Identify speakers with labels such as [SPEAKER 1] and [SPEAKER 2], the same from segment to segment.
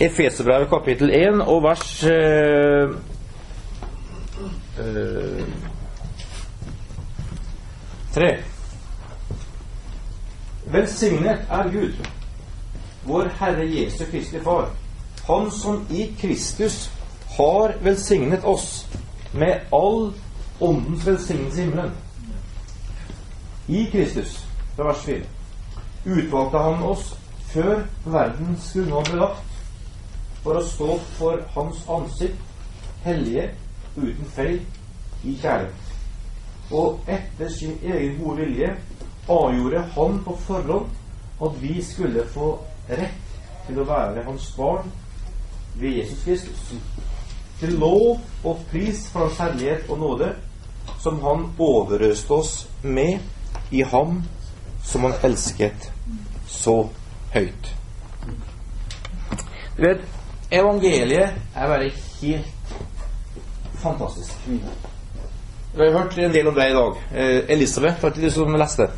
[SPEAKER 1] Efeserbrevet kapittel 1 og vers eh, eh, 3. Velsignet er Gud, vår Herre Jesu Kristi Far, Han som i Kristus har velsignet oss med all åndens velsignelse i himmelen. I Kristus, fra vers 4, utvalgte Han oss før verdens grunnlov ble lagt, for å stå for Hans ansikt, hellige, uten feil, i kjærlighet. Og etter sin egen gode vilje avgjorde Han på forhånd at vi skulle få rett til å være Hans barn ved Jesus Kristus. Til lov og pris for Hans herlighet og nåde, som Han overøste oss med i Ham som Han elsket så høyt. Du vet, evangeliet er bare helt fantastisk. Vi har hørt en del om det i dag. Eh, Elisabeth, ikke det som leste?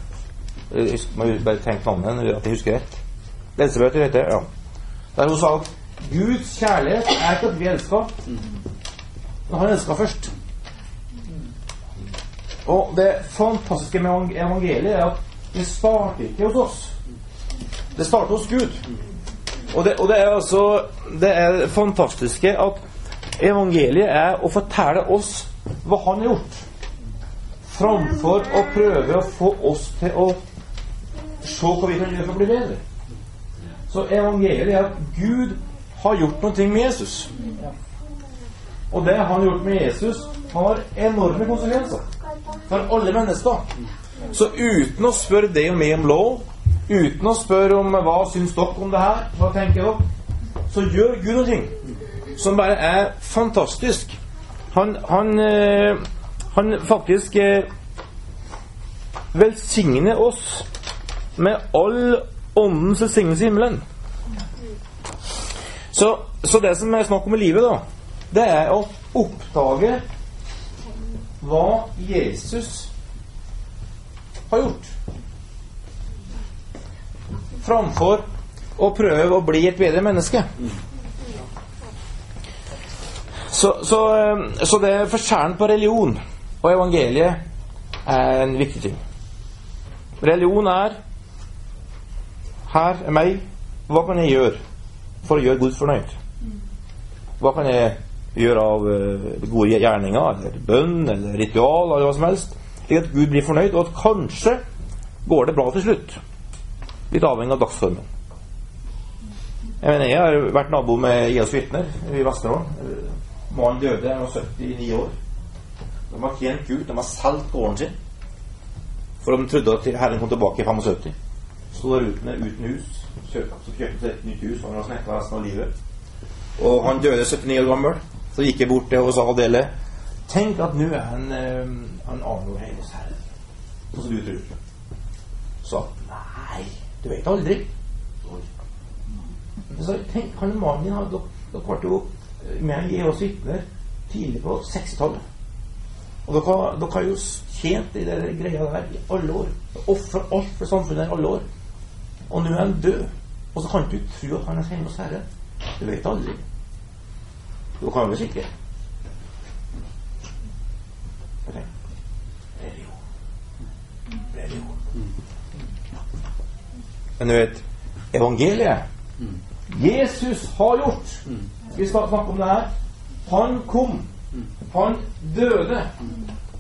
[SPEAKER 1] Eh, Jeg må bare tenke navnet, at jeg husker rett. Elisabeth heter det, ja. Der hun sa at Guds kjærlighet er ikke at vi elsker, men han elsker først. Og det fantastiske med evangeliet er at det starter ikke hos oss. Det starter hos Gud. Og det, og det er altså Det er fantastiske at evangeliet er å fortelle oss hva han har gjort, framfor å prøve å få oss til å se hva vi kan gjøre for å bli bedre. Så evangeliet er at Gud har gjort noe med Jesus. Og det han har gjort med Jesus, har enorme konsekvenser for alle mennesker. Så uten å spørre deg og meg om lov, uten å spørre om hva syns dere om det her, hva tenker dere, så gjør Gud noe som bare er fantastisk. Han, han, eh, han faktisk eh, velsigner oss med all åndens velsignelse i himmelen. Så, så det som er snakk om i livet, da, det er å oppdage hva Jesus har gjort. Framfor å prøve å bli et bedre menneske. Så, så, eh, så det er forskjellen på religion og evangeliet er en viktig ting. Religion er Her er meg. Hva kan jeg gjøre for å gjøre Gud fornøyd? Hva kan jeg gjøre av eh, gode gjerninger, eller bønn, eller ritual, eller hva som helst, slik at Gud blir fornøyd, og at kanskje går det bra til slutt? Litt avhengig av dagsformen. Jeg mener, jeg har vært nabo med IAS vitner i Vesterålen. Mannen døde, han var 79 år. De har tjent gult, de har solgt gården sin. For de trodde at Herren kom tilbake i 75. Sto der uten, uten hus. Så kjøpte et nytt hus, og han har snekra resten av livet. Og han døde 79 år gammel. Så gikk jeg bort til og sa Adele Tenk at nå er han eh, Han aner hennes herre. Sånn som du tror. Så du vet aldri. Så tenk, han mannen din hadde Dere ble jo med i oss vitner tidlig på 60-tallet. Og dere, dere har jo tjent i den greia der i alle år. Ofra alt for samfunnet i alle år. Og nå er han død. Og så kan du ikke tro at han er hjemme hos Herre. Du vet aldri. Du kan vel ikke? Jeg Religion. Religion. Men du vet, evangeliet Jesus har gjort. Vi skal snakke om det her. Han kom. Han døde.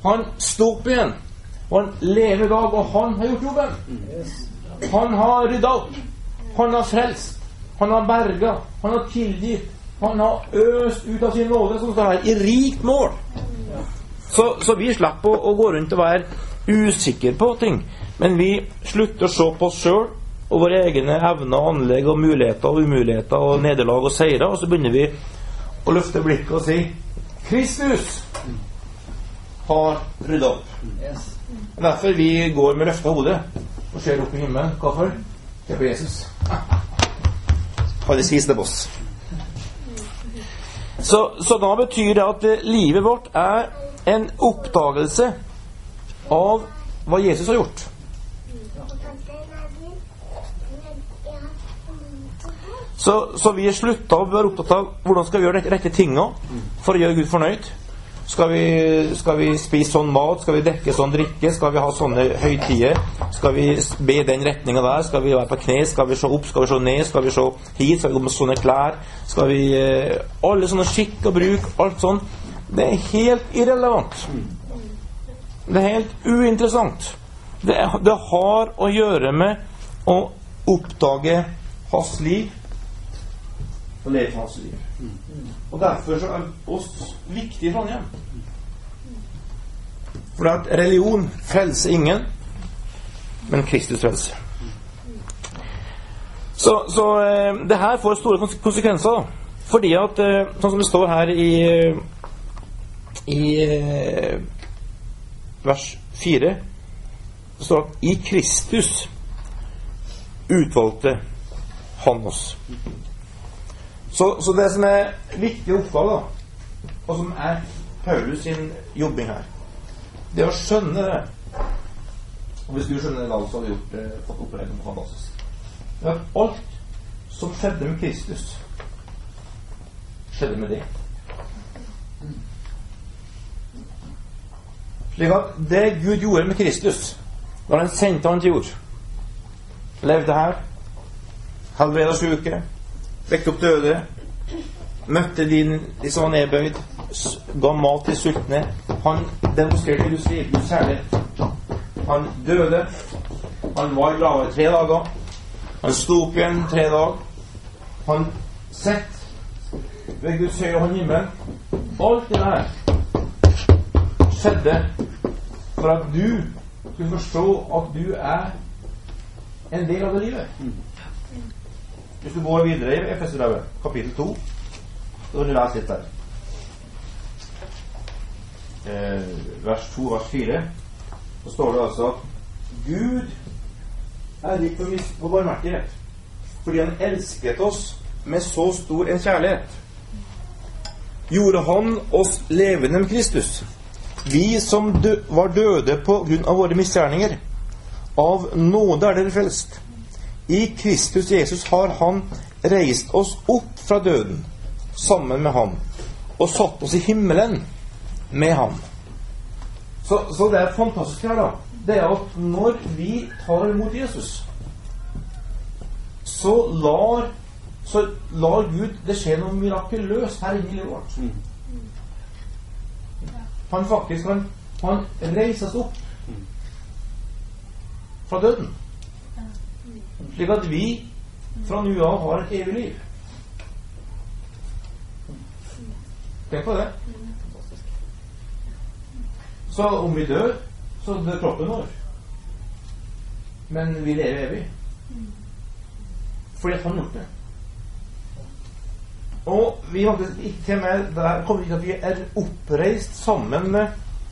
[SPEAKER 1] Han sto opp igjen. Og han lever i dag, og han har gjort jobben. Han har rydda opp. Han har frelst. Han har berga. Han har tilgitt. Han har øst ut av sin nåde, som står her, i rikt mål. Så, så vi slipper å, å gå rundt og være usikre på ting. Men vi slutter å se på oss sjøl og våre egne evner, anlegg og muligheter og umuligheter og nederlag og seire, og så begynner vi å løfte blikket og si Kristus har rydda opp. Derfor vi går med løfta hode og ser opp i himmelen. Hvorfor? Se på Jesus. Han er siste boss. Så, så da betyr det at livet vårt er en oppdagelse av hva Jesus har gjort. Så, så vi slutta å være opptatt av hvordan skal vi gjøre de rette tinga for å gjøre Gud fornøyd. Skal vi, skal vi spise sånn mat? Skal vi drikke sånn drikke? Skal vi ha sånne høytider? Skal vi be i den retninga der? Skal vi være på kne? Skal vi se opp? Skal vi se ned? Skal vi se hit? Skal vi gå med sånne klær? Skal vi eh, Alle sånne skikk og bruk, alt sånn. Det er helt irrelevant. Det er helt uinteressant. Det, det har å gjøre med å oppdage hans liv og leve hans liv. Og Derfor så er oss viktig i Trondheim. For at religion frelser ingen, men Kristus frelser. Så, så eh, det her får store konsekvenser. Fordi at, eh, sånn som det står her i, i eh, vers 4 Det står at i Kristus utvalgte han oss. Så, så, det som er viktig oppgave, da, og som er Paulus sin jobbing her, det å skjønne det. Og hvis du skjønner det da, så hadde vi gjort, eh, fått oppleve noe fantastisk. Er at alt som skjedde med Kristus, skjedde med det. Slik at det Gud gjorde med Kristus, da han sendte han til jord, levde her, helbreda sjuke, vekket opp døde, møtte de, de som var nedbøyd, ga mat til sultne. Han demonstrerte Guds Guds kjærlighet. Han døde. Han var i tre dager. Han sto opp igjen tre dager. Han sett ved Guds høyre hånd i himmelen. Alt det der skjedde for at du skulle forstå at du er en del av det livet. Hvis du går videre i Efeserbrevet, kapittel 2, så kan du lese litt der. Eh, vers 2, vers 4, så står det altså at Gud er rik på barmhjertighet fordi han elsket oss med så stor en kjærlighet. Gjorde han oss levende med Kristus, vi som dø var døde på grunn av våre misgjerninger. Av nåde er dere frelst i Kristus Jesus har Han reist oss opp fra døden sammen med ham og satt oss i himmelen med ham. Så, så det er fantastisk her, da. Det er at når vi tar imot Jesus, så lar, så lar Gud det skje noe mirakuløst her inne i livet vårt. Han faktisk han, han reises opp fra døden. Slik at vi fra nå av har et evig liv. Tenk på det. Så om vi dør, så dør kroppen vår. Men vi lever evig. Fordi han har gjort det. Og vi til med der kommer til at vi er oppreist sammen med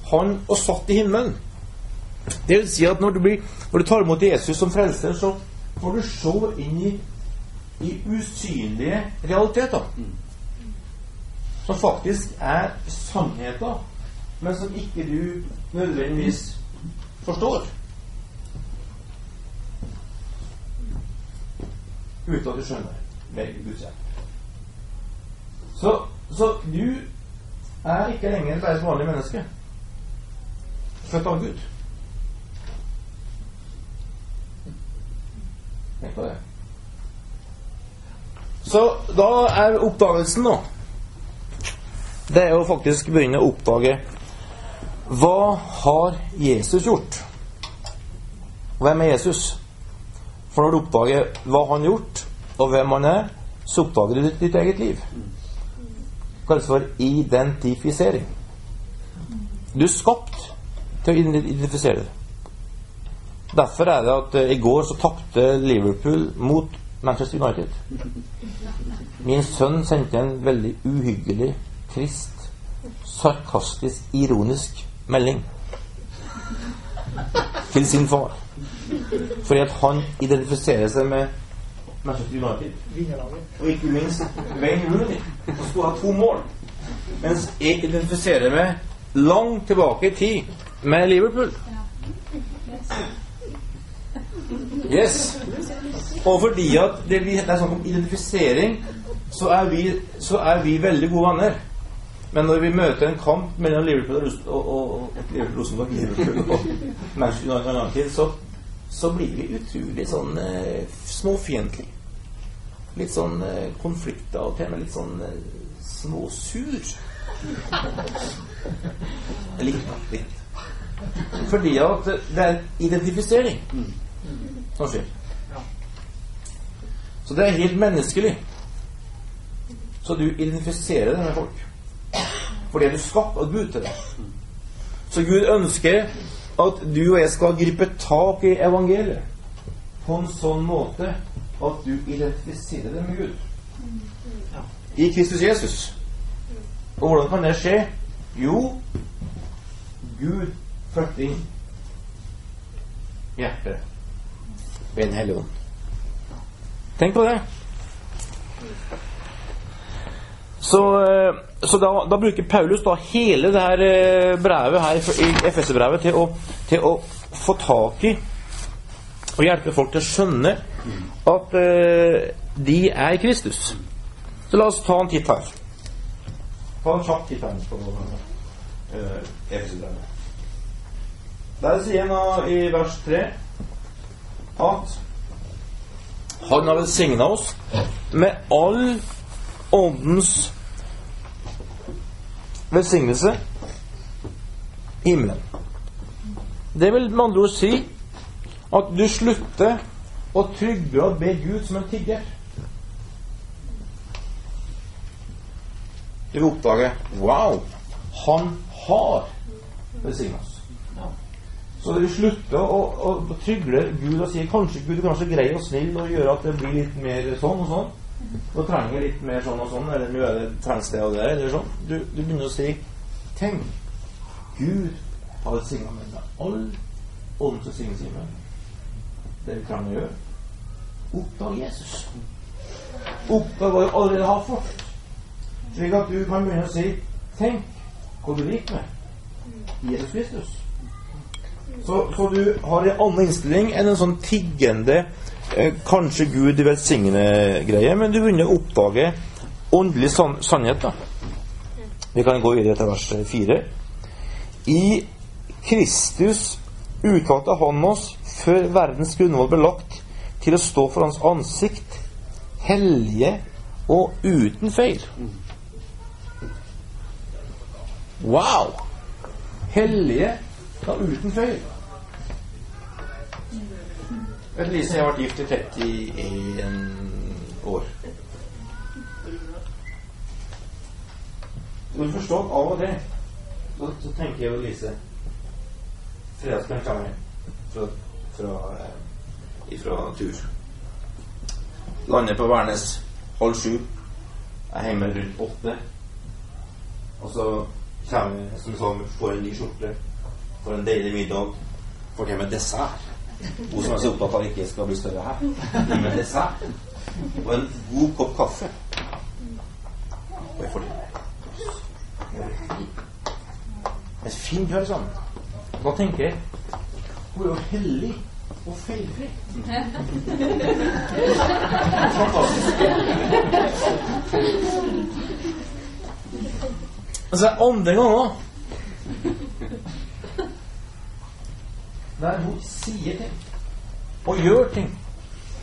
[SPEAKER 1] Han og satt i himmelen. Det vil si at når du, blir, når du tar imot Jesus som frelser, så får du se inn i, i usynlige realiteter. Som faktisk er sannheter, men som ikke du nødvendigvis forstår. Uten at du skjønner begge Guds hjelp. Så, så du er ikke lenger bare et vanlig menneske. Født av Gud. Så da er oppdagelsen, nå Det er å faktisk begynne å oppdage hva har Jesus gjort? Hvem er Jesus? For når du oppdager hva han har gjort, og hvem han er, så oppdager du ditt eget liv. Det kalles for identifisering. Du er skapt til å identifisere deg. Derfor er det at uh, i går så tapte Liverpool mot Manchester United. Min sønn sendte en veldig uhyggelig, trist, sarkastisk, ironisk melding til sin far. Fordi at han identifiserer seg med Manchester United. Og ikke minst Wayne Rooney, som skulle ha to mål. Mens jeg identifiserer meg langt tilbake i tid med Liverpool. Yes. Og fordi at det, vi, det er snakk om identifisering, så er, vi, så er vi veldig gode venner. Men når vi møter en kamp mellom Liverpool og, og, og, Liverpool, Liverpool og Manchester United, så, så blir vi utrolig sånn eh, småfiendtlige. Litt sånn eh, konflikter og til og med litt sånn eh, småsur. Litt, litt. Fordi at det er identifisering som skjer. Så det er helt menneskelig. Så du identifiserer deg med folk. Fordi du skapt av Gud til det. Så Gud ønsker at du og jeg skal gripe tak i evangeliet på en sånn måte at du identifiserer deg med Gud. I Kristus Jesus. Og hvordan kan det skje? Jo, Gud flytter inn hjertet ved Den hellige ånd. Tenk på det. Så, eh, så da, da bruker Paulus da hele det her eh, brevet her i FS-brevet til, til å få tak i og hjelpe folk til å skjønne at uh, de er Kristus. Så la oss ta en titt her. Ta en kjapp titt her på uh, FS-brevet. Der sier han i vers 3 at han har velsigna oss med all åndens velsignelse i himmelen. Det vil med andre ord si at du slutter å trygge og be Gud som en tigger. Du vil oppdage Wow! Han har velsigna oss. Så dere slutter å, å, å trygle Gud og sier kanskje Gud er kanskje grei og snill og gjøre at det blir litt mer sånn og sånn. Og trenger litt mer sånn og sånn, eller nå er det trengs det og det, eller sånn. Du, du begynner å si Tenk, Gud har velsigna meg med all åndens velsignelse. Det vi trenger å gjøre. Oppdag Jesus. Oppdag hva du allerede har fått. Slik at du kan begynne å si Tenk hva du liker med Jesus Kristus. Så, så du har en annen innstilling enn en sånn tiggende eh, Kanskje Gud velsigne-greie, men du begynner å oppdage åndelig sann sannhet. da Vi kan gå videre til vers 4. I Kristus utvalgte Han oss før verdens grunnvoll ble lagt, til å stå for Hans ansikt, hellige og uten feil. Wow! Hellige og uten feil. Vet Lise, jeg har vært gift i 31 år. Du må forstå av og til så, så tenker jeg og Lise Fredagskvelden kommer fra, fra, eh, ifra tur. Lander på Værnes halv sju. Er hjemme rundt åtte. Og så kommer jeg som sånn, får en ny skjorte, får en deilig middag, For det med dessert. Hun som er så opptatt av ikke skal bli større her. Det med dessert. Og en god kopp kaffe. Og jeg får det. En fin kveld tenker jeg Hun er jo hellig og feilfri. Fantastisk. Altså, andre ganger der hun sier ting og gjør ting.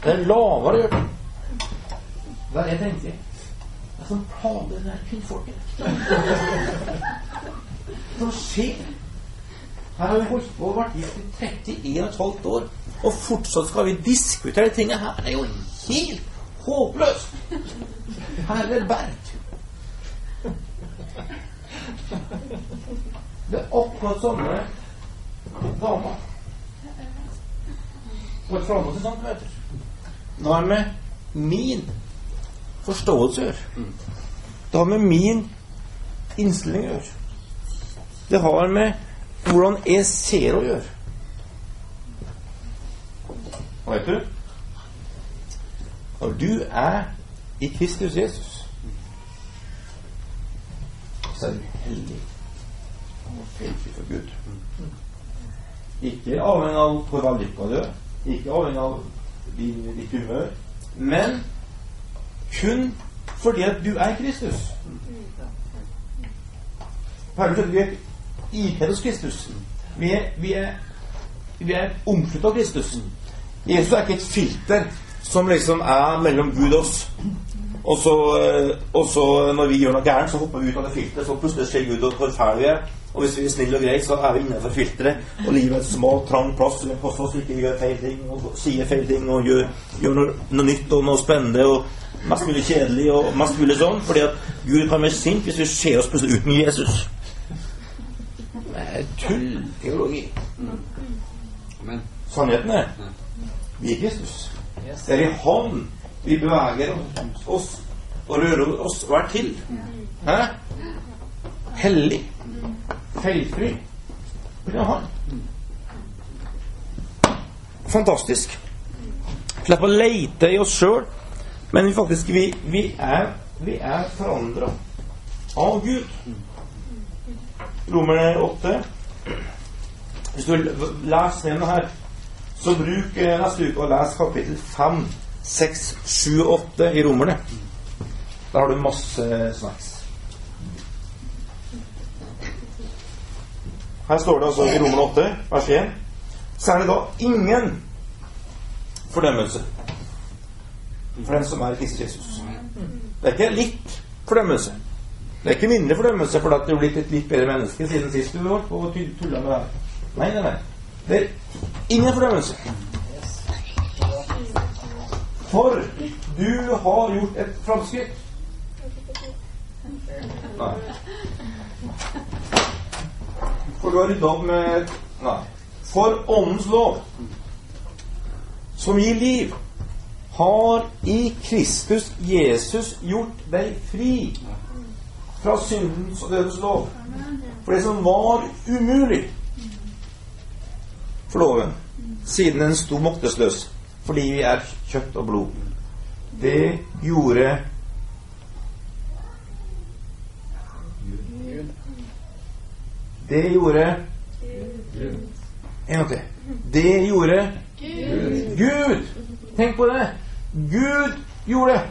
[SPEAKER 1] Det er lavere å gjøre ting. Der jeg tenker Det er som plager det der kvinnfolket. Hva skjer? Her har vi holdt på og vært gift i 31,5 år, og fortsatt skal vi diskutere tingene her. Er jo helt håpløst. Her er det berg. Det er akkurat samme dama. På sånt, vet du. Det har med min forståelse å gjøre. Det har med min innstilling å gjøre. Det har med hvordan jeg ser å gjøre. Og vet du Når du er i Kristus Jesus, så er du hellig og feilfri for Gud. Ikke avhengig av hvor vellykka du er. Ikke avhengig av din, ditt humør, men kun fordi at du er Kristus. Paulus vi er ikledd hos Kristus. Vi er, vi er, vi er omsluttet av Kristus. Jesus er ikke et filter som liksom er mellom Gud og oss. Og så, eh, og når vi gjør noe gærent, så hopper vi ut av det filteret. Så plutselig ser Gud hvor fæle vi er. Og hvis vi er snille og greie, så er vi innenfor filteret. Og livet er et smal, trang plass. Vi passer oss ikke gjør feil ting og sier feil ting og gjør, gjør noe, noe, nytt og noe spennende og mest mulig kjedelig og mest mulig sånn. Fordi at Gud kan være sint hvis vi ser oss plutselig uten Jesus. Det er tullteologi. Sannheten er vi er Kristus. Det er i Han vi beveger oss og rører oss og er til. Hæ? Hellig. Feilfri. Er Fantastisk. Slipper å leite i oss sjøl, men faktisk vi, vi er, vi er forandra av Gud. Romerne 8. Hvis du leser denne her, så bruk eh, neste uke og les kapittel 5, 6, 7 og 8 i Romerne. Der har du masse snacks. Her står det altså i Romerne 8, vers 1, så er det da ingen fordømmelse for den som er Kristus Jesus. Det er ikke litt fordømmelse. Det er ikke mindre fordømmelse fordi at du er blitt et litt bedre menneske siden sist du var på tulla med deg. Nei, nei, nei. Det er ingen fordømmelse. For du har gjort et framskritt. Nei. For du har rydda opp med Nei. For Åndens lov, som gir liv, har i Kristus Jesus gjort deg fri fra syndens og dødens lov. For det som var umulig for loven, siden den sto maktesløs fordi vi er kjøtt og blod, det gjorde Det gjorde En gang til. Det gjorde Gud. Gud. Tenk på det. Gud gjorde det.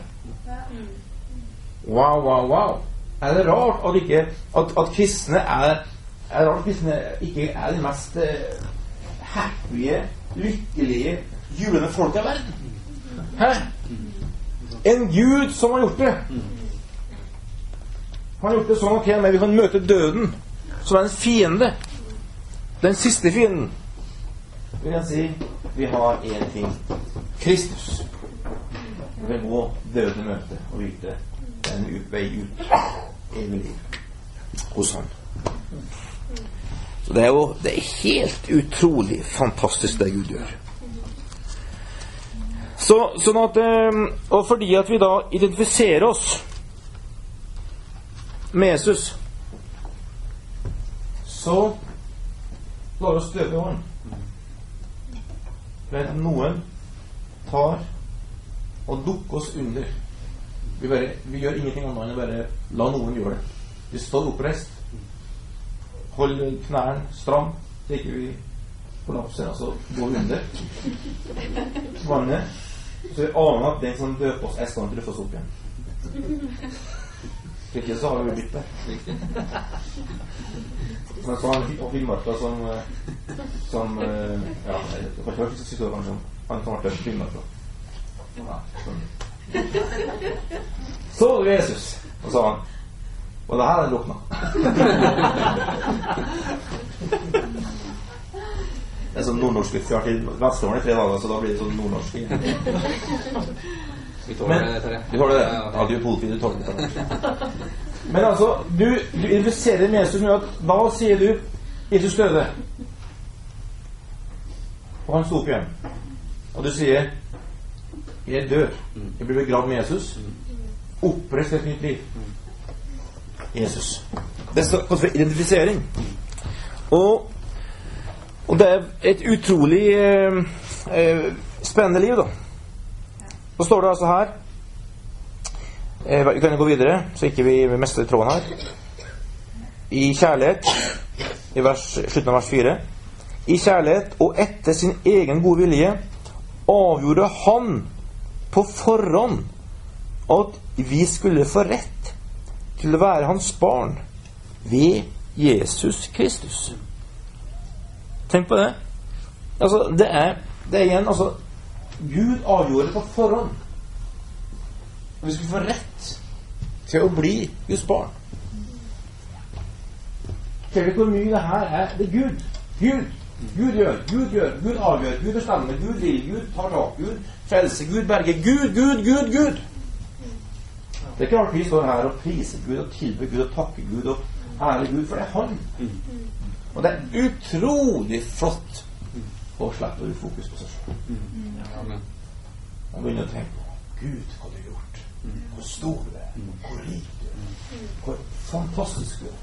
[SPEAKER 1] Wow, wow, wow. Er det rart at, ikke, at, at kristne er, er rart at kristne ikke er de mest uh, happy, lykkelige, julende folk i verden? Hæ? En Gud som har gjort det. Han har gjort det sånn at okay, vi kan møte døden, som er en fiende. Den siste fienden. Vil jeg si vi har én ting Kristus. Vi må døde møte og vite en vei ut evig liv hos Han. Så det er jo det er helt utrolig fantastisk det Gud gjør. Så, sånn at, og fordi at vi da identifiserer oss med Jesus, så lar oss døpe i hånden. men noen tar og dukker oss under. Vi, bare, vi gjør ingenting annet enn å bare la noen gjøre det. Vi står oppreist. Hold knærne stram, så ikke vi kollapser. Altså går under vannet. Så vi aner at den som døper oss, er stand til å løfte oss opp igjen. Hvis ikke så har vi blitt det. Men så han og Finnmarka som, som Ja, jeg kan ikke høre siste kanskje om han som ble Finnmarka. Sånn. Så du Jesus? Og sa han. Og det her er lukna. Det er sånn nordnorsk Vi har til Vestlandet i tre dager, så da blir det sånn nordnorsk.
[SPEAKER 2] Vi tåler det, Terje.
[SPEAKER 1] Du tåler det? Ja, du er politi, du tåler det. Men altså, du, du investerer med Jesus med at Hva sier du Jesus døde. Og han sto opp igjen. Og du sier jeg dør. Jeg blir begravd med Jesus. Oppreist et nytt liv. Jesus. Det står for identifisering. Og, og det er et utrolig eh, eh, spennende liv, da. Så står det altså her eh, Vi kan gå videre, så ikke vi mister tråden her. I kjærlighet, i vers, slutten av vers 4 I kjærlighet og etter sin egen gode vilje avgjorde han på forhånd at vi skulle få rett til å være hans barn ved Jesus Kristus. Tenk på det. Altså, det er, det er igjen altså Gud avgjorde på forhånd at vi skulle få rett til å bli Guds barn. Ser du hvor mye det her er? Det er Gud. Gud. Gud gjør, Gud gjør, Gud avgjør, Gud bestemmer, Gud vil, Gud tar tak, Gud frelser, Gud berger. Gud, Gud, Gud, Gud! Det er ikke rart vi står her og priser Gud og tilber Gud og takker Gud og ærer Gud, for det er Han. Og det er utrolig flott å slippe å fokus på seg selv. Man begynner å tenke på Gud, hva du har gjort. Hvor stor du er. Hvor rik du er. Hvor fantastisk du er.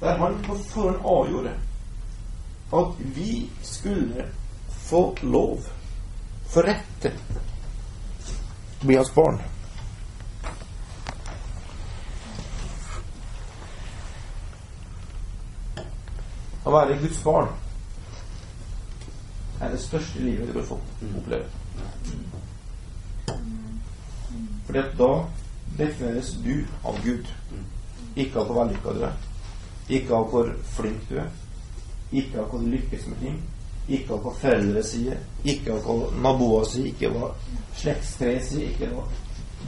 [SPEAKER 1] Der han på forhånd avgjorde at vi skulle få lov, få rett til, bli hans barn. Å være Guds barn er det største livet du kan få oppleve. At da defineres du av Gud. Ikke av hvor vellykka du er. Ikke av hvor flink du er. Ikke av hvor du lykkes med ting. Ikke av hva foreldre sier. Ikke av hva naboer sier. Ikke hva slektstreet sier. Ikke hva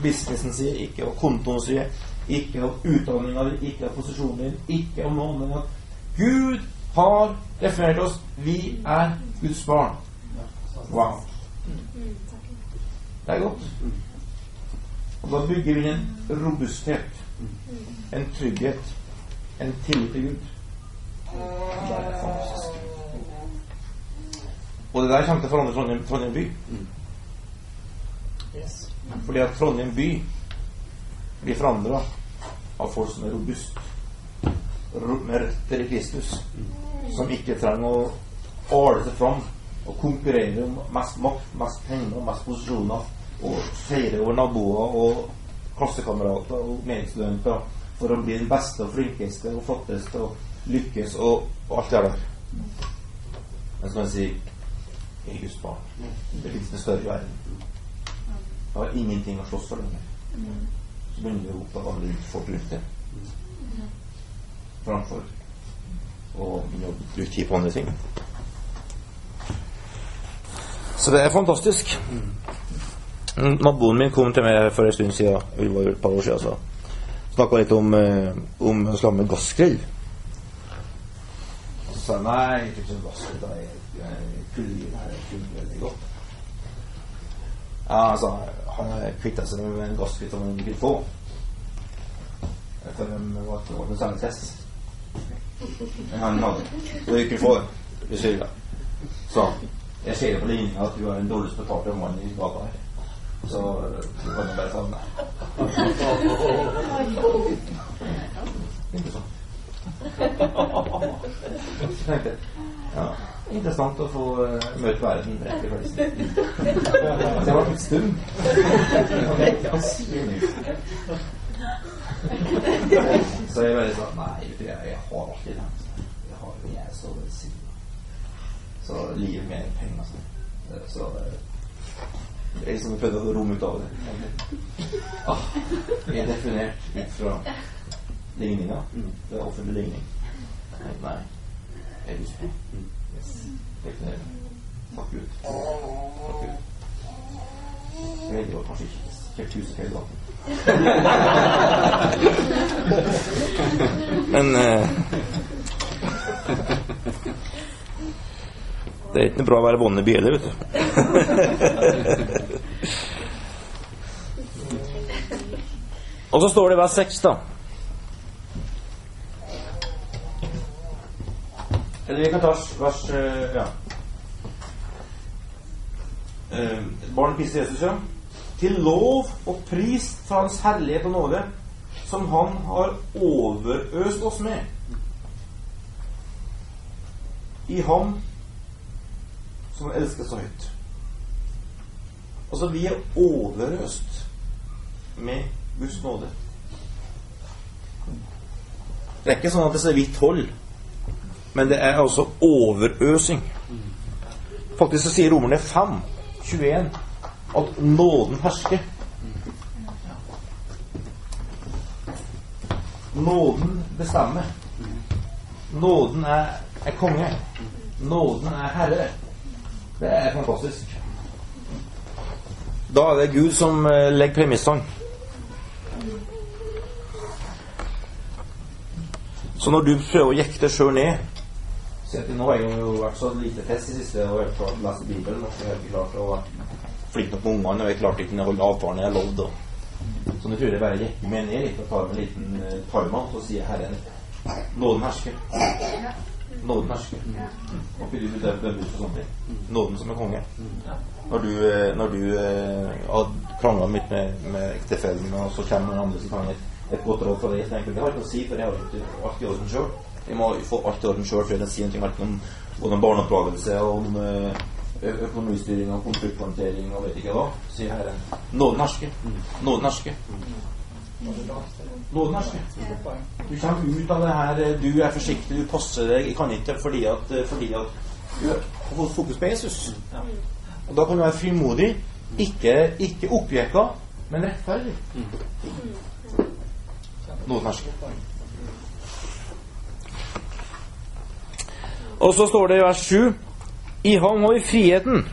[SPEAKER 1] businessen sier. Ikke hva kontoen sier. Ikke av utdanninga di. Ikke av posisjonen din. Ikke av noen annet. Gud har definert oss. Vi er Guds barn. Wow. Det er godt. Og da bygger vi en robusthet, en trygghet, en tillit til Gud. Det er fantastisk. Og det der kommer til å forandre Trondheim, Trondheim by. Fordi at Trondheim by blir forandra av folk som er robust, med røtter i Kristus, som ikke trenger å åle seg fram og konkurrere om mest makt, mest penger, mest posisjoner, og feire over naboer og klassekamerater og medstudenter for å bli den beste og flinkeste og flotteste og lykkes og, og alt det der. Men så kan jeg si er Guds. Det fins litt større verden. Jeg har ingenting å slåss for lenger. Så begynner vi å rope alle folk rundt det. Framfor å bruke tid på andre ting. Så det er fantastisk. Naboen min kom til meg for en stund siden, det var et par år siden, så snakka litt om, eh, om å slå med gassgrill. Så sa jeg nei, ikke sånn gassgrill, da er kullgrill her er veldig godt. Ja, altså, han har kvitta seg med en gassgrill som han ikke vil få. For de var det var en sånn test. Men han hadde Så du ikke få det. Så jeg ser på linja at du er den dårligst betalte mannen i gata her. Så var det bare sånn den Interessant. Tenkte ja, interessant å få uh, møte verden rett i fleisen. Så jeg var litt stum. Hva sier du? Så jeg bare sa nei, jeg, jeg har alltid den. Jeg har jeg er så velsigna. Så livet mer enn penger. Så, så det er liksom prøvde å romme ut av det. Ah, vi er definert ut fra ligninga. Det er offentlig ligning. Nei. Jeg er Guds barn. Yes. Definerer. Takk Gud. Takk Gud. Det var kanskje ikke helt huset hele dagen. Men eh, Det er ikke noe bra å være vonde heller, vet du. Og så står det vers 6, da. Eller vi kan ta vers eh, Ja. Eh, Barn Kristi Jesus, ja. Til lov og pris for Hans herlighet og nåde, som Han har overøst oss med. I Ham som elsker så høyt. Altså, vi er overøst med Guds nåde. Det er ikke sånn at det så vidt hold, men det er altså overøsing. Faktisk så sier Romerne 5 21 at nåden hersker. Nåden bestemmer. Nåden er, er konge. Nåden er herre. Det er fantastisk. Da er det Gud som eh, legger premissene. Så når du prøver å jekke deg sjøl ned Si at nå har jeg jo vært så lite test i siste og har klart å lese Bibelen. Og ikke klart å være flink nok med ungene, og jeg klarte ikke å holde avtalen jeg lovde. Så nå tror jeg bare jekker meg ned litt og tar en liten uh, og så sier Herren Nåden hersker. Nåden hersker. Og. Nåden som er konge. Når du, eh, når du eh, har krangla litt med, med ektefellen, og så kommer noen andre som kan et, godt råd fra deg, så tenker du det har ikke å si, for jeg har ikke alt i orden sjøl. Vi må få alt i orden sjøl før jeg sier noe verken om, om barneoppdragelse, om uh, økonomistyring og konflikthåndtering og vet ikke hva, sier Herren. Nåden hersker. Nåden hersker. Nåden hersker. Du kommer ut av det her Du er forsiktig, du passer deg. Jeg kan ikke fordi at, fordi at du har fått fokus på Jesus. Og da kan du være frimodig. Ikke, ikke oppjekka, men rettferdig. Nåden hersker. Og så står det i vers 7 I ham har vi friheten.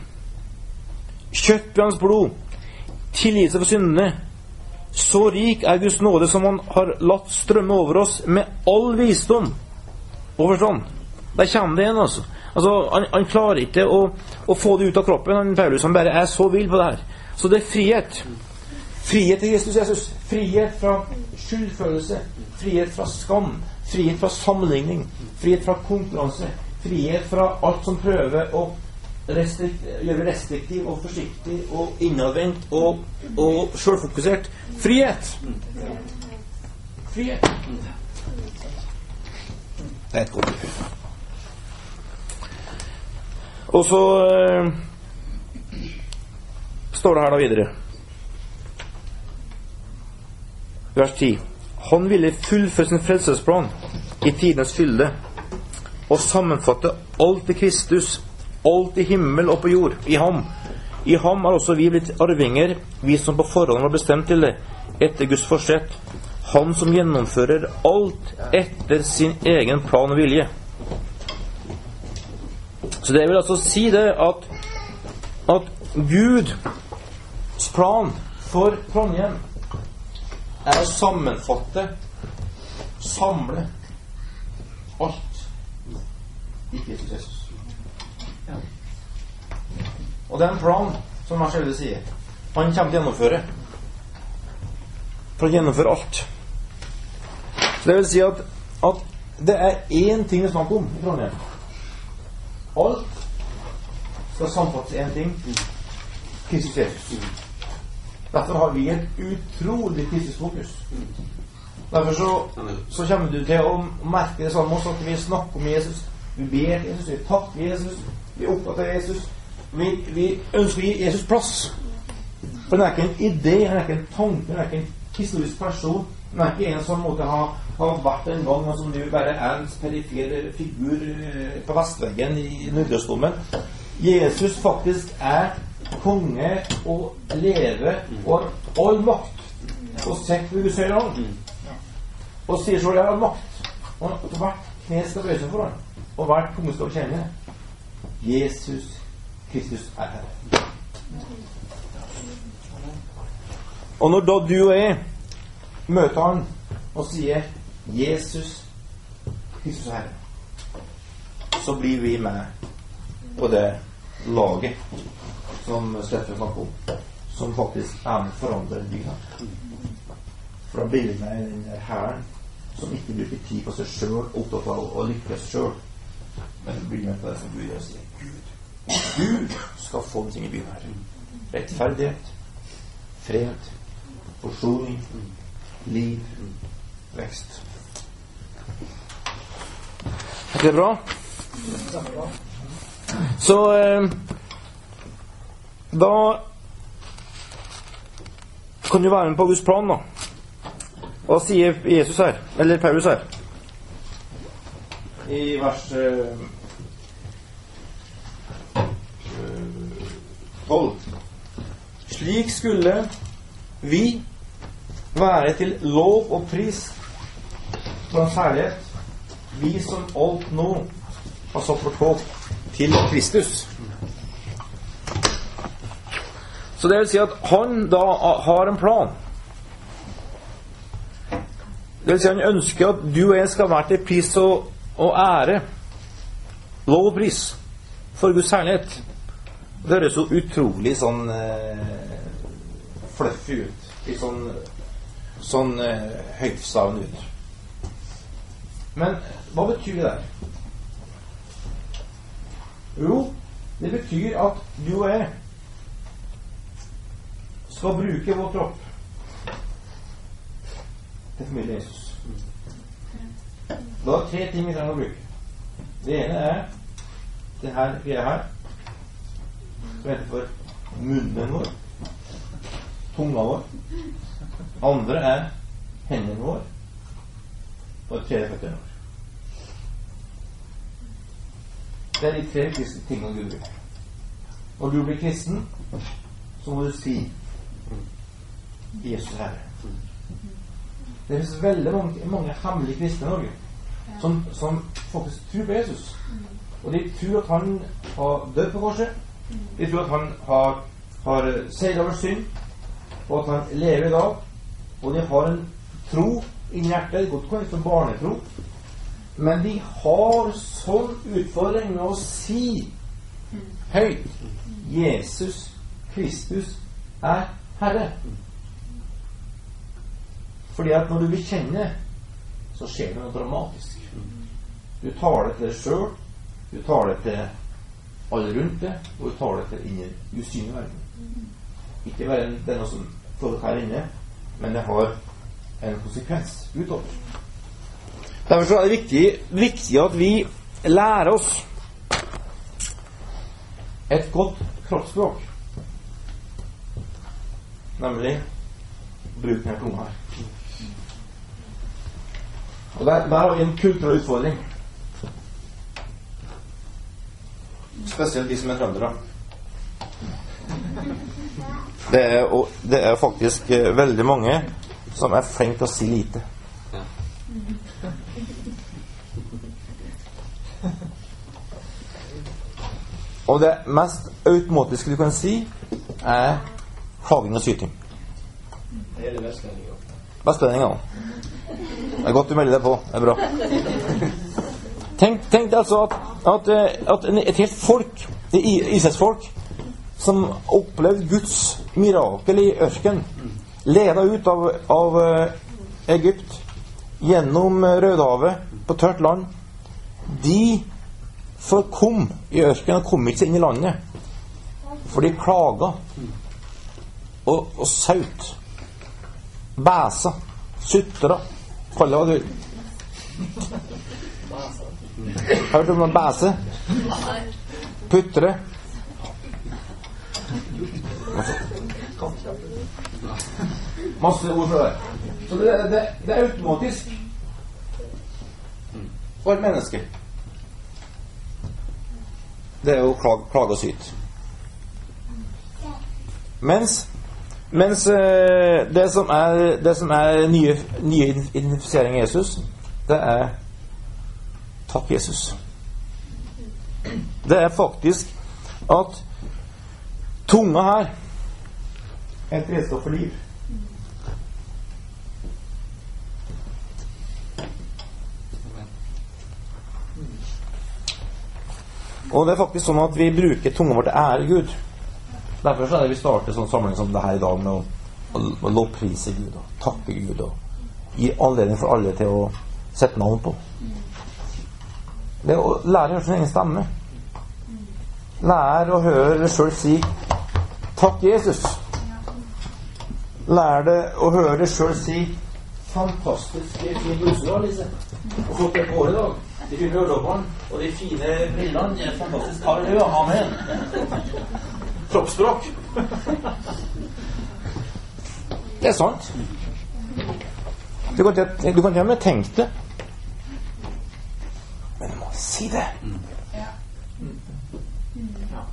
[SPEAKER 1] Kjøtt ved hans blod. Tilgivelse for syndene. Så rik er Guds nåde som han har latt strømme over oss med all visdom og forstand. Der kommer det igjen, altså. altså han, han, klarer ikke å, å, få det ut av kroppen. Han, Paulus han bare er så vill på det her. Så det er frihet. Frihet til Kristus Jesus. Frihet fra skyldfølelse. Frihet fra skam. Frihet fra sammenligning. Frihet fra konkurranse. Frihet fra alt som prøver å gjøre restriktiv og forsiktig og innadvendt og, og sjølfokusert. Frihet! Frihet. Det er et godt ord. Og så øh, står det her da videre. Vers 10. Han ville fullføre sin frelsesplan i tidenes fylde og sammenfatte alt i Kristus, alt i himmel og på jord, i ham. I ham er også vi blitt arvinger, vi som på forhånd var bestemt til det, etter Guds forsett. Han som gjennomfører alt etter sin egen plan og vilje. Så det vil altså si det at, at Guds plan for Trondheim er å sammenfatte, samle alt i Kristus Jesus. Ja. er en plan, som vers 11 sier, han kommer til å gjennomføre. For å gjennomføre alt. Så det vil si at, at det er én ting det er snakk om i Trondheim. Alt skal samfattes én ting Kristus Jesus. Derfor har vi et utrolig Kristusfokus. Derfor så, så, kommer du til å merke det samme også, at vi snakker om Jesus vi ber Jesus, vi takker Jesus, vi oppdater Jesus. Vi, vi, ønsker å gi Jesus plass. For han er ikke en idé, han er ikke en tanke, han er ikke en historisk person. Han er ikke en som måtte ha, ha vært en gang, og som nå bare er en perifer figur eh, på vestveggen i Nordøstdommen. Jesus faktisk er konge og lever og all makt. Og sitter ved Guds høyre hånd. Og sier så jeg har makt. Og hvert kne skal bøye seg for ham og hvert tunge skal bekjenne Jesus Kristus er Herre. Og når da du og jeg møter han og sier 'Jesus Kristus er Herre', så blir vi med på det laget som Steffen snakker om, som faktisk er med forandrer bygda. For da blir med i den hæren som ikke bruker tid på seg sjøl, opptatt av å lykkes sjøl men blir med på det som Gud gjør og Gud, skal få ting i byen her. Rettferdighet, fred, forsoning, liv, vekst. Er det bra? Så eh, da kan du være med på Guds plan, da. Hva sier Jesus her? Eller Paulus her? I vers 12. Slik skulle vi være til lov og pris for hans herlighet, vi som alt nå har vårt håp til Kristus. Så det vil si at han da har en plan. Det vil si han ønsker at du og jeg skal være til pris og, og ære, lov og pris, for Guds herlighet. Det høres så utrolig sånn eh, fluffy ut. Litt sånn, sånn eh, høytstavende ut. Men hva betyr det der? Jo, det betyr at du og jeg skal bruke vår kropp til familien Jesus. Da er det tre ting vi trenger å bruke. Det ene er det her greia her, som heter for munnen vår. Tunga vår. Andre er hendene våre. Og tredje føttene våre. Det er de tre kristne tingene Gud bruker. Når du blir kristen, så må du si Jesus Herre. Det finnes veldig mange, mange hemmelige kristne i Norge som, som, faktisk tror på Jesus. Og de tror at han har dødd på korset. De tror at han har, har seilt over synd, og at han lever i dag. Og de har en tro inni hjertet, godt kan som barnetro. Men de har sånn utfordring med å si høyt Jesus Kristus er Herre. Fordi at når du bekjenner, så skjer det noe dramatisk. Du tar det til deg sjøl, du tar det til alle rundt det, og tar det til inn i den usynlige verden. Ikke bare det er noe som folk her inne, men det har en konsekvens utover. Derfor er det viktig, viktig at vi lærer oss et godt kroppsspråk. Nemlig bruken denne tunga her. Og der, der har vi en kulturell utfordring. Spesielt de som er trøndere. Det er, og det er faktisk eh, veldig mange som er flinke til å si lite. Og det mest automatiske du kan si, er klaging og syting.
[SPEAKER 2] Det gjelder vestlendinger.
[SPEAKER 1] Vestlendinger òg. Det er godt du melder deg på. Det er bra. Tenk, tenk altså at, at, at et helt folk, Israelsfolk, som opplevde Guds mirakel i ørkenen, leda ut av, av Egypt, gjennom Rødehavet, på tørt land De forkom i ørkenen og kom ikke seg inn i landet. For de klaga og, og saut. Bæsa. Sutra. Kall det hva du. Hørt om å bæse? Putre? Masse ord fra det. Så det, det, det er automatisk for et menneske. Det er jo klag, klage og syt. Mens, mens eh, det som er, det som er nye, nye identifisering av Jesus, det er Takk, Jesus. Det er faktisk at tunga her er et redskap for liv. Og det er faktisk sånn at vi bruker tunga vår til ære Gud. Derfor så er det vi starter sånn samling som det her i dag, med å lovprise Gud og takke Gud og gi anledning for alle til å sette navn på. Det å lære å høre sin egen stemme. Lære å høre deg sjøl si 'Takk, Jesus'. Lær deg å høre deg sjøl si 'Fantastisk fin bluse har, Lise'. Og flott det håret i dag. De fine øredobbene og de fine brillene. Fantastisk. Halleluja. Amen. Kroppsspråk. Det er sant. Du kan til og med tenke det. Si det.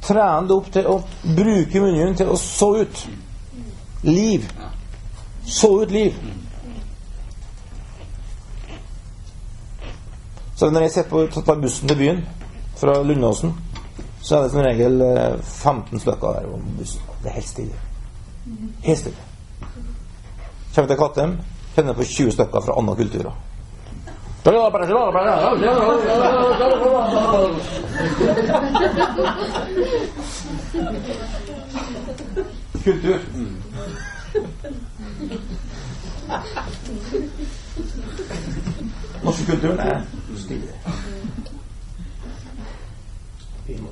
[SPEAKER 1] trene det opp til å bruke munnen til å så ut liv. Så ut liv. Så når jeg ser på tar bussen til byen fra Lundåsen, så er det som regel eh, 15 stykker der om bussen. Det er helt stille. Helt stille. Kommer til Kattem, kjenner på 20 stykker fra andre kulturer. Kultur. Norske kulturen er stille. Vi må.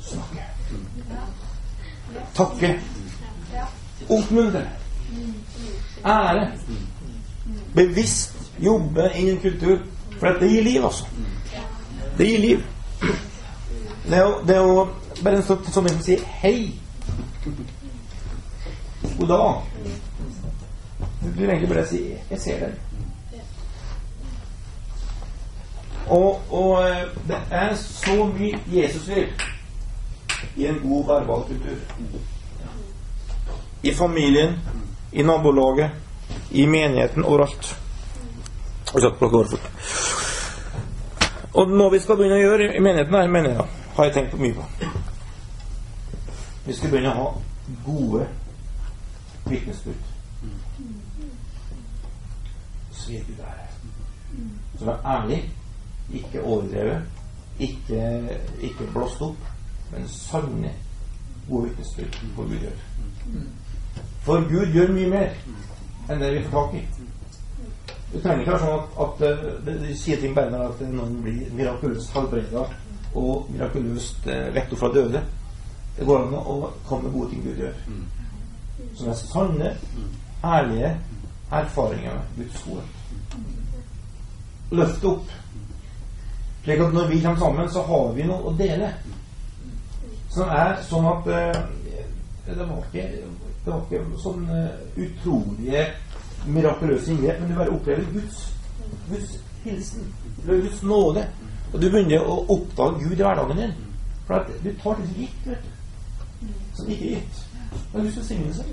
[SPEAKER 1] Snakke. Takke. Oppmuntre. Ære. Bevisst jobbe i kultur. For det gir liv, altså. Det gir liv. Det er jo, det er jo bare en sånn sånn som sier hei. God dag. Du vil egentlig bare si 'jeg ser deg'. Og, og eh, det er så mye Jesus vil i en god verbal kultur. I familien, i nabolaget, i menigheten, overalt. Og noe vi skal begynne å gjøre i menigheten, her, mener jeg, har jeg tenkt mye på. Vi skal begynne å ha gode vitnesbyrd. Gir Gud. Som er ærlig, ikke overdrevet, ikke, ikke blåst opp, men sanne, gode vitnesbyrd for Gud gjør. For Gud gjør mye mer enn det vi får tak i. Det trenger ikke være sånn at, at eh, det, det sier ting bare at noen blir mirakuløst helbreda og mirakuløst eh, vekk fra døde. Det går an å komme med gode ting Gud gjør. Som er sanne, ærlige erfaringer med Guds skole. Løft opp. Slik at når vi kommer sammen, så har vi noe å dele. Som er sånn at eh, Det var ikke, det var ikke sånn eh, utrolige mirakuløse inngrep, men du bare opplever Guds, Guds hilsen. Guds nåde. Og du begynner å oppdage Gud i hverdagen din. For at du tar som gitt, vet du. Som ikke gitt. Det er Guds velsignelse.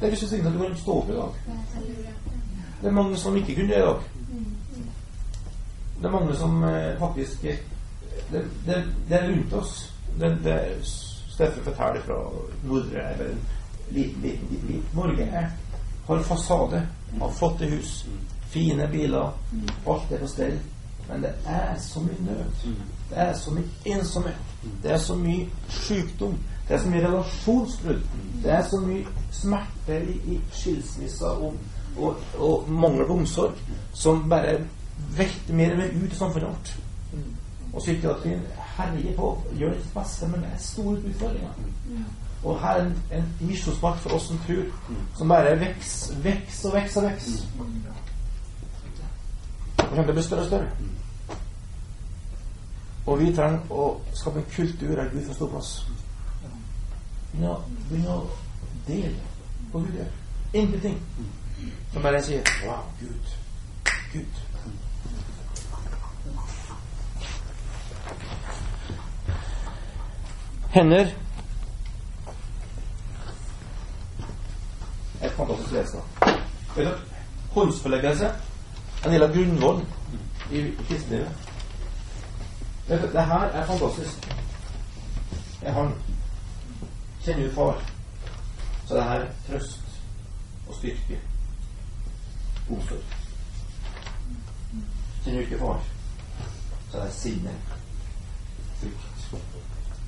[SPEAKER 1] Det er Guds velsignelse at du kan stå opp i dag. Det er mange som ikke kunne det i dag. Det er mange som eh, faktisk eh, det, det, det, er rundt oss. Det, det Steffen forteller fra Nordre eller en liten, liten, liten liten Norge har fasade, har flotte hus, fine biler. Alt er på stell. Men det er så mye nød. Det er så mye ensomhet. Det er så mye sykdom. Det er så mye relasjonsbrudd. Det er så mye smerte i, i skilsmisser og, og, og, mangel på omsorg som bare velter mer og mer ut i samfunnet vårt. Og psykiatrien herjer på, gjør sitt beste, men det er store utfordringer. Og her er en, en misjonsmark for oss som tror, som bare vokser, veks og vokser og vokser. Og kommer til å bli større og større. Og vi trenger å skape en kultur der Gud får stå plass. Begynne å dele på Gud gjør. Ingenting. Som bare sier Wow, Gud. Gud. Hender Et fantastisk lese. Håndsforleggelse en del av grunnvollen i kristenlivet. Det, her er fantastisk. Jeg har kjenner jo far. Så det her er trøst og styrke. Omsorg. Kjenner du ikke far, så det er sinne, frykt,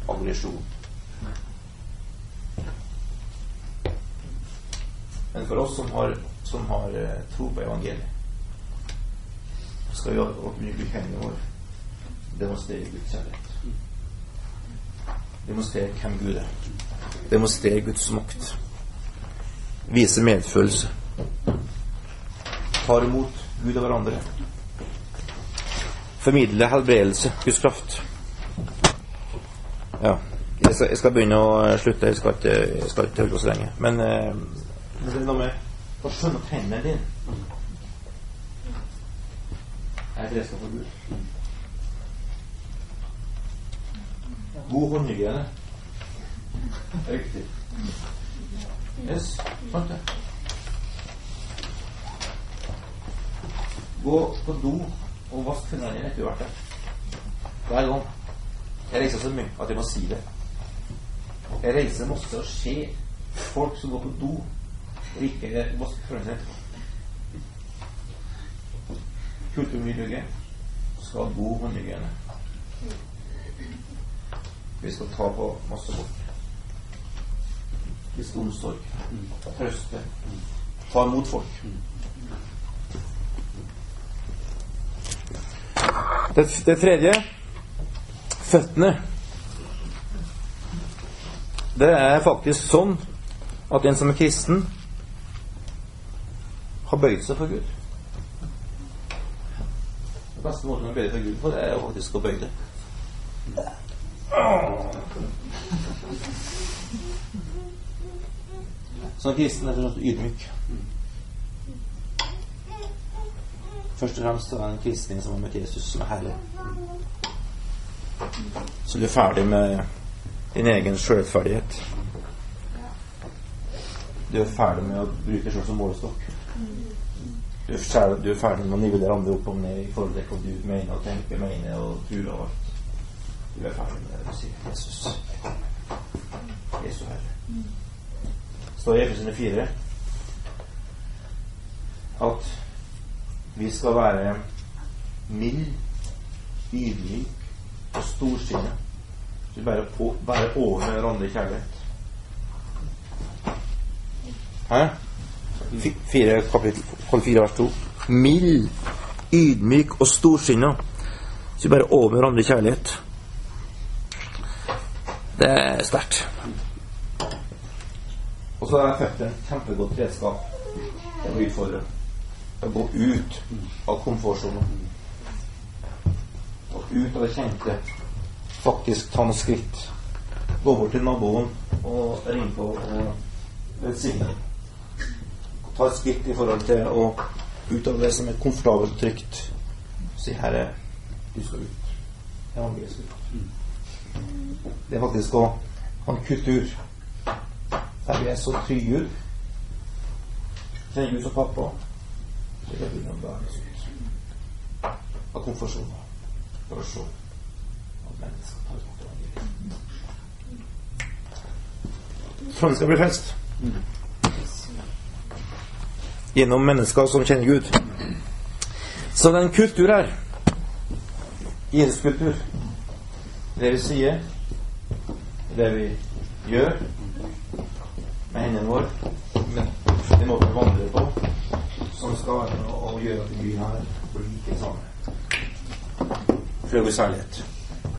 [SPEAKER 1] aggresjon. Men for oss som har, som har eh, tro på evangeliet, skal vi bruke hendene vår demonstrere Guds kjærlighet. Demonstrere hvem Gud er. Demonstrere Guds makt. Vise medfølelse. Tar imot Gud og hverandre. Formidle helbredelse, Guds kraft. Ja. Jeg skal, begynne å slutte. Jeg skal ikke, jeg skal ikke holde på så lenge. Men eh, det er noe med å skjønne at hendene dine er et redskap for Gud. God håndhygiene. Riktig. Yes, sant det. Gå på do og vask fingrene etter har vært der. Hver gang. Jeg reiser så mye at jeg må si det. Jeg reiser masse og ser folk som går på do og ikke vaske fingrene etterpå. Kulturmiljøet skal ha god håndhygiene. Vi skal ta på masse folk. skal omsorg. Trøste. Ta imot folk. Det, det tredje føttene. Det er faktisk sånn at en som er kristen, bøyd seg for Gud. Den beste måten å bøye for Gud på, det er jo faktisk å bøye det. Som kristen er du ydmyk. Først og fremst er det en kristen som er med Jesus, som er herlig. Så du er ferdig med din egen sjølferdighet. Du er ferdig med å bruke sjøl som målestokk. Du er, du er ferdig med å nivellere andre opp og ned i forhold til hva du mener og tenker, mener og tror og alt. Du er ferdig med det du sier. Jesus. Jesu Herre. står i Efesene 4 at vi skal være mild, ydmyk og storsinnet. Vi bare på, være over hverandre kjærlighet. Hæ? Fire, kapittel, fire vers 2. Mild, ydmyk og storsinna. Så bare over hverandre i kjærlighet. Det er sterkt. Og så er føttene et kjempegodt redskap å utfordre. Å gå ut av komfortsonen. Og ut av det kjente. Faktisk ta noen skritt. Gå bort til naboen og ringe på og velsigne. Ta et skritt i forhold til å utøve det som er komfortabelt og trygt. Si 'Herre, du skal ut'. Evangeliet skal ut. Det er faktisk å ha en kultur der vi er så trygge Gud. Kjenner Gud som pappa. Det er det dager ut. Av komfortsoner. For å se at mennesker tar imot evangeliet. Sånn skal bli frelst. Gjennom mennesker som kjenner Gud. Så det er en kultur her. Jesus kultur. Det vi sier, det vi gjør med hendene våre, med den måten vi vandrer på, som skal være med å gjøre at vi her blir like samme Før vi herlighet.